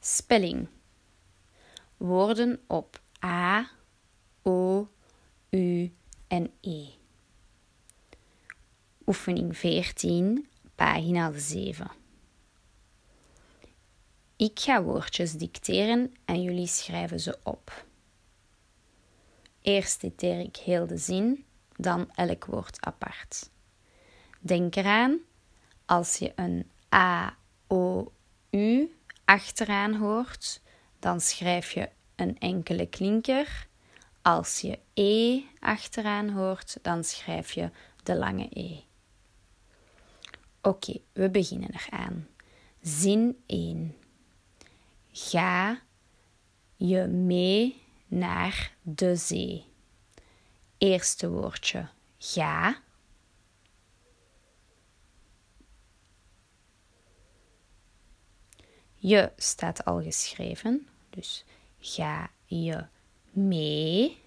Spelling. Woorden op A, O, U en E. Oefening 14, pagina 7. Ik ga woordjes dicteren en jullie schrijven ze op. Eerst dicteer ik heel de zin, dan elk woord apart. Denk eraan, als je een A, O, achteraan hoort, dan schrijf je een enkele klinker. Als je E achteraan hoort, dan schrijf je de lange E. Oké, we beginnen eraan. Zin 1. Ga je mee naar de zee? Eerste woordje ga. Je staat al geschreven, dus ga je mee.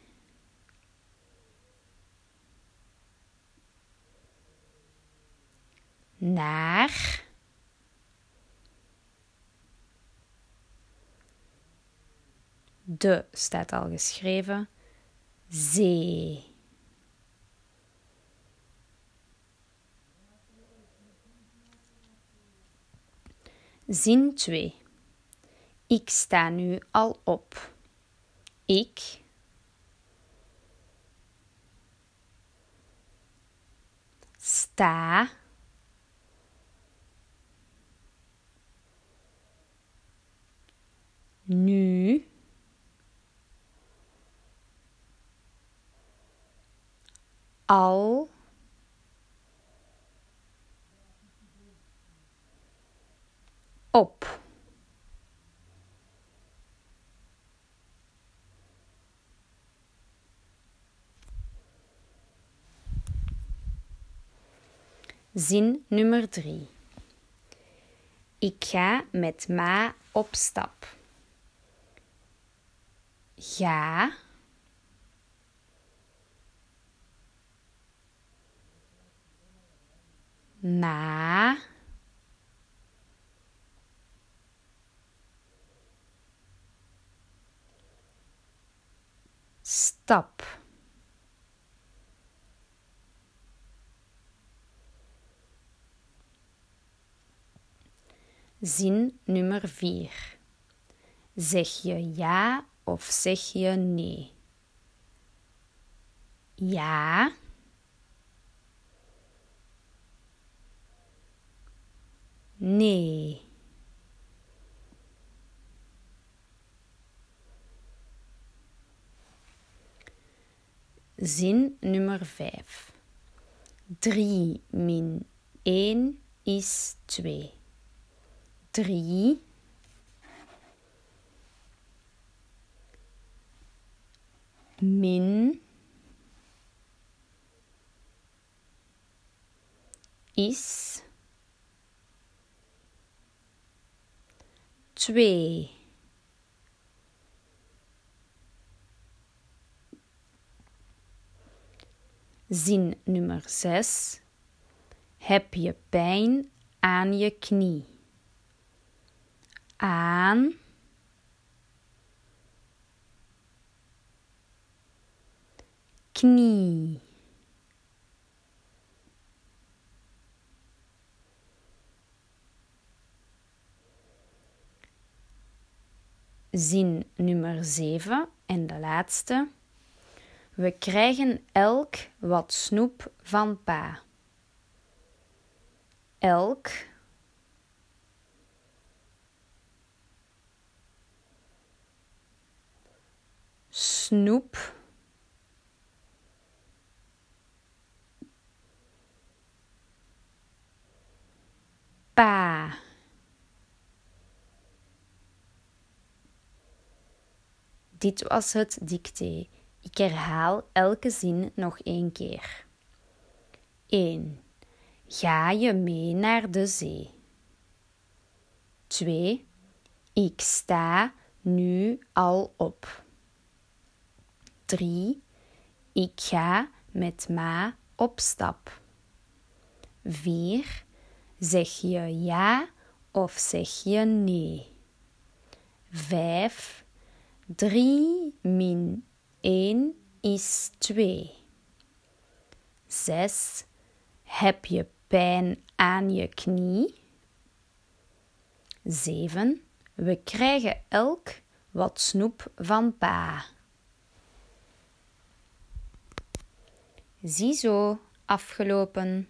Naar. De staat al geschreven. Zee. Zin 2. Ik sta nu al op. Ik sta nu al op. Zin nummer 3. Ik ga met ma op stap. Ga. Ma. Stap. Zin nummer 4. Zeg je ja of zeg je nee? Ja. Nee. Zin nummer 5. 3 min 1 is 2. 3 min is 2. Zin nummer 6. Heb je pijn aan je knie? Aan. Knie. Zin nummer 7 en de laatste. We krijgen elk wat snoep van pa. Elk. Snoep. Pa. Dit was het dicté. Ik herhaal elke zin nog één keer. 1. Ga je mee naar de zee? 2. Ik sta nu al op. 3. Ik ga met ma op stap. 4. Zeg je ja of zeg je nee? 5. 3 min 1 is 2. 6. Heb je pijn aan je knie? 7. We krijgen elk wat snoep van pa. Ziezo, afgelopen.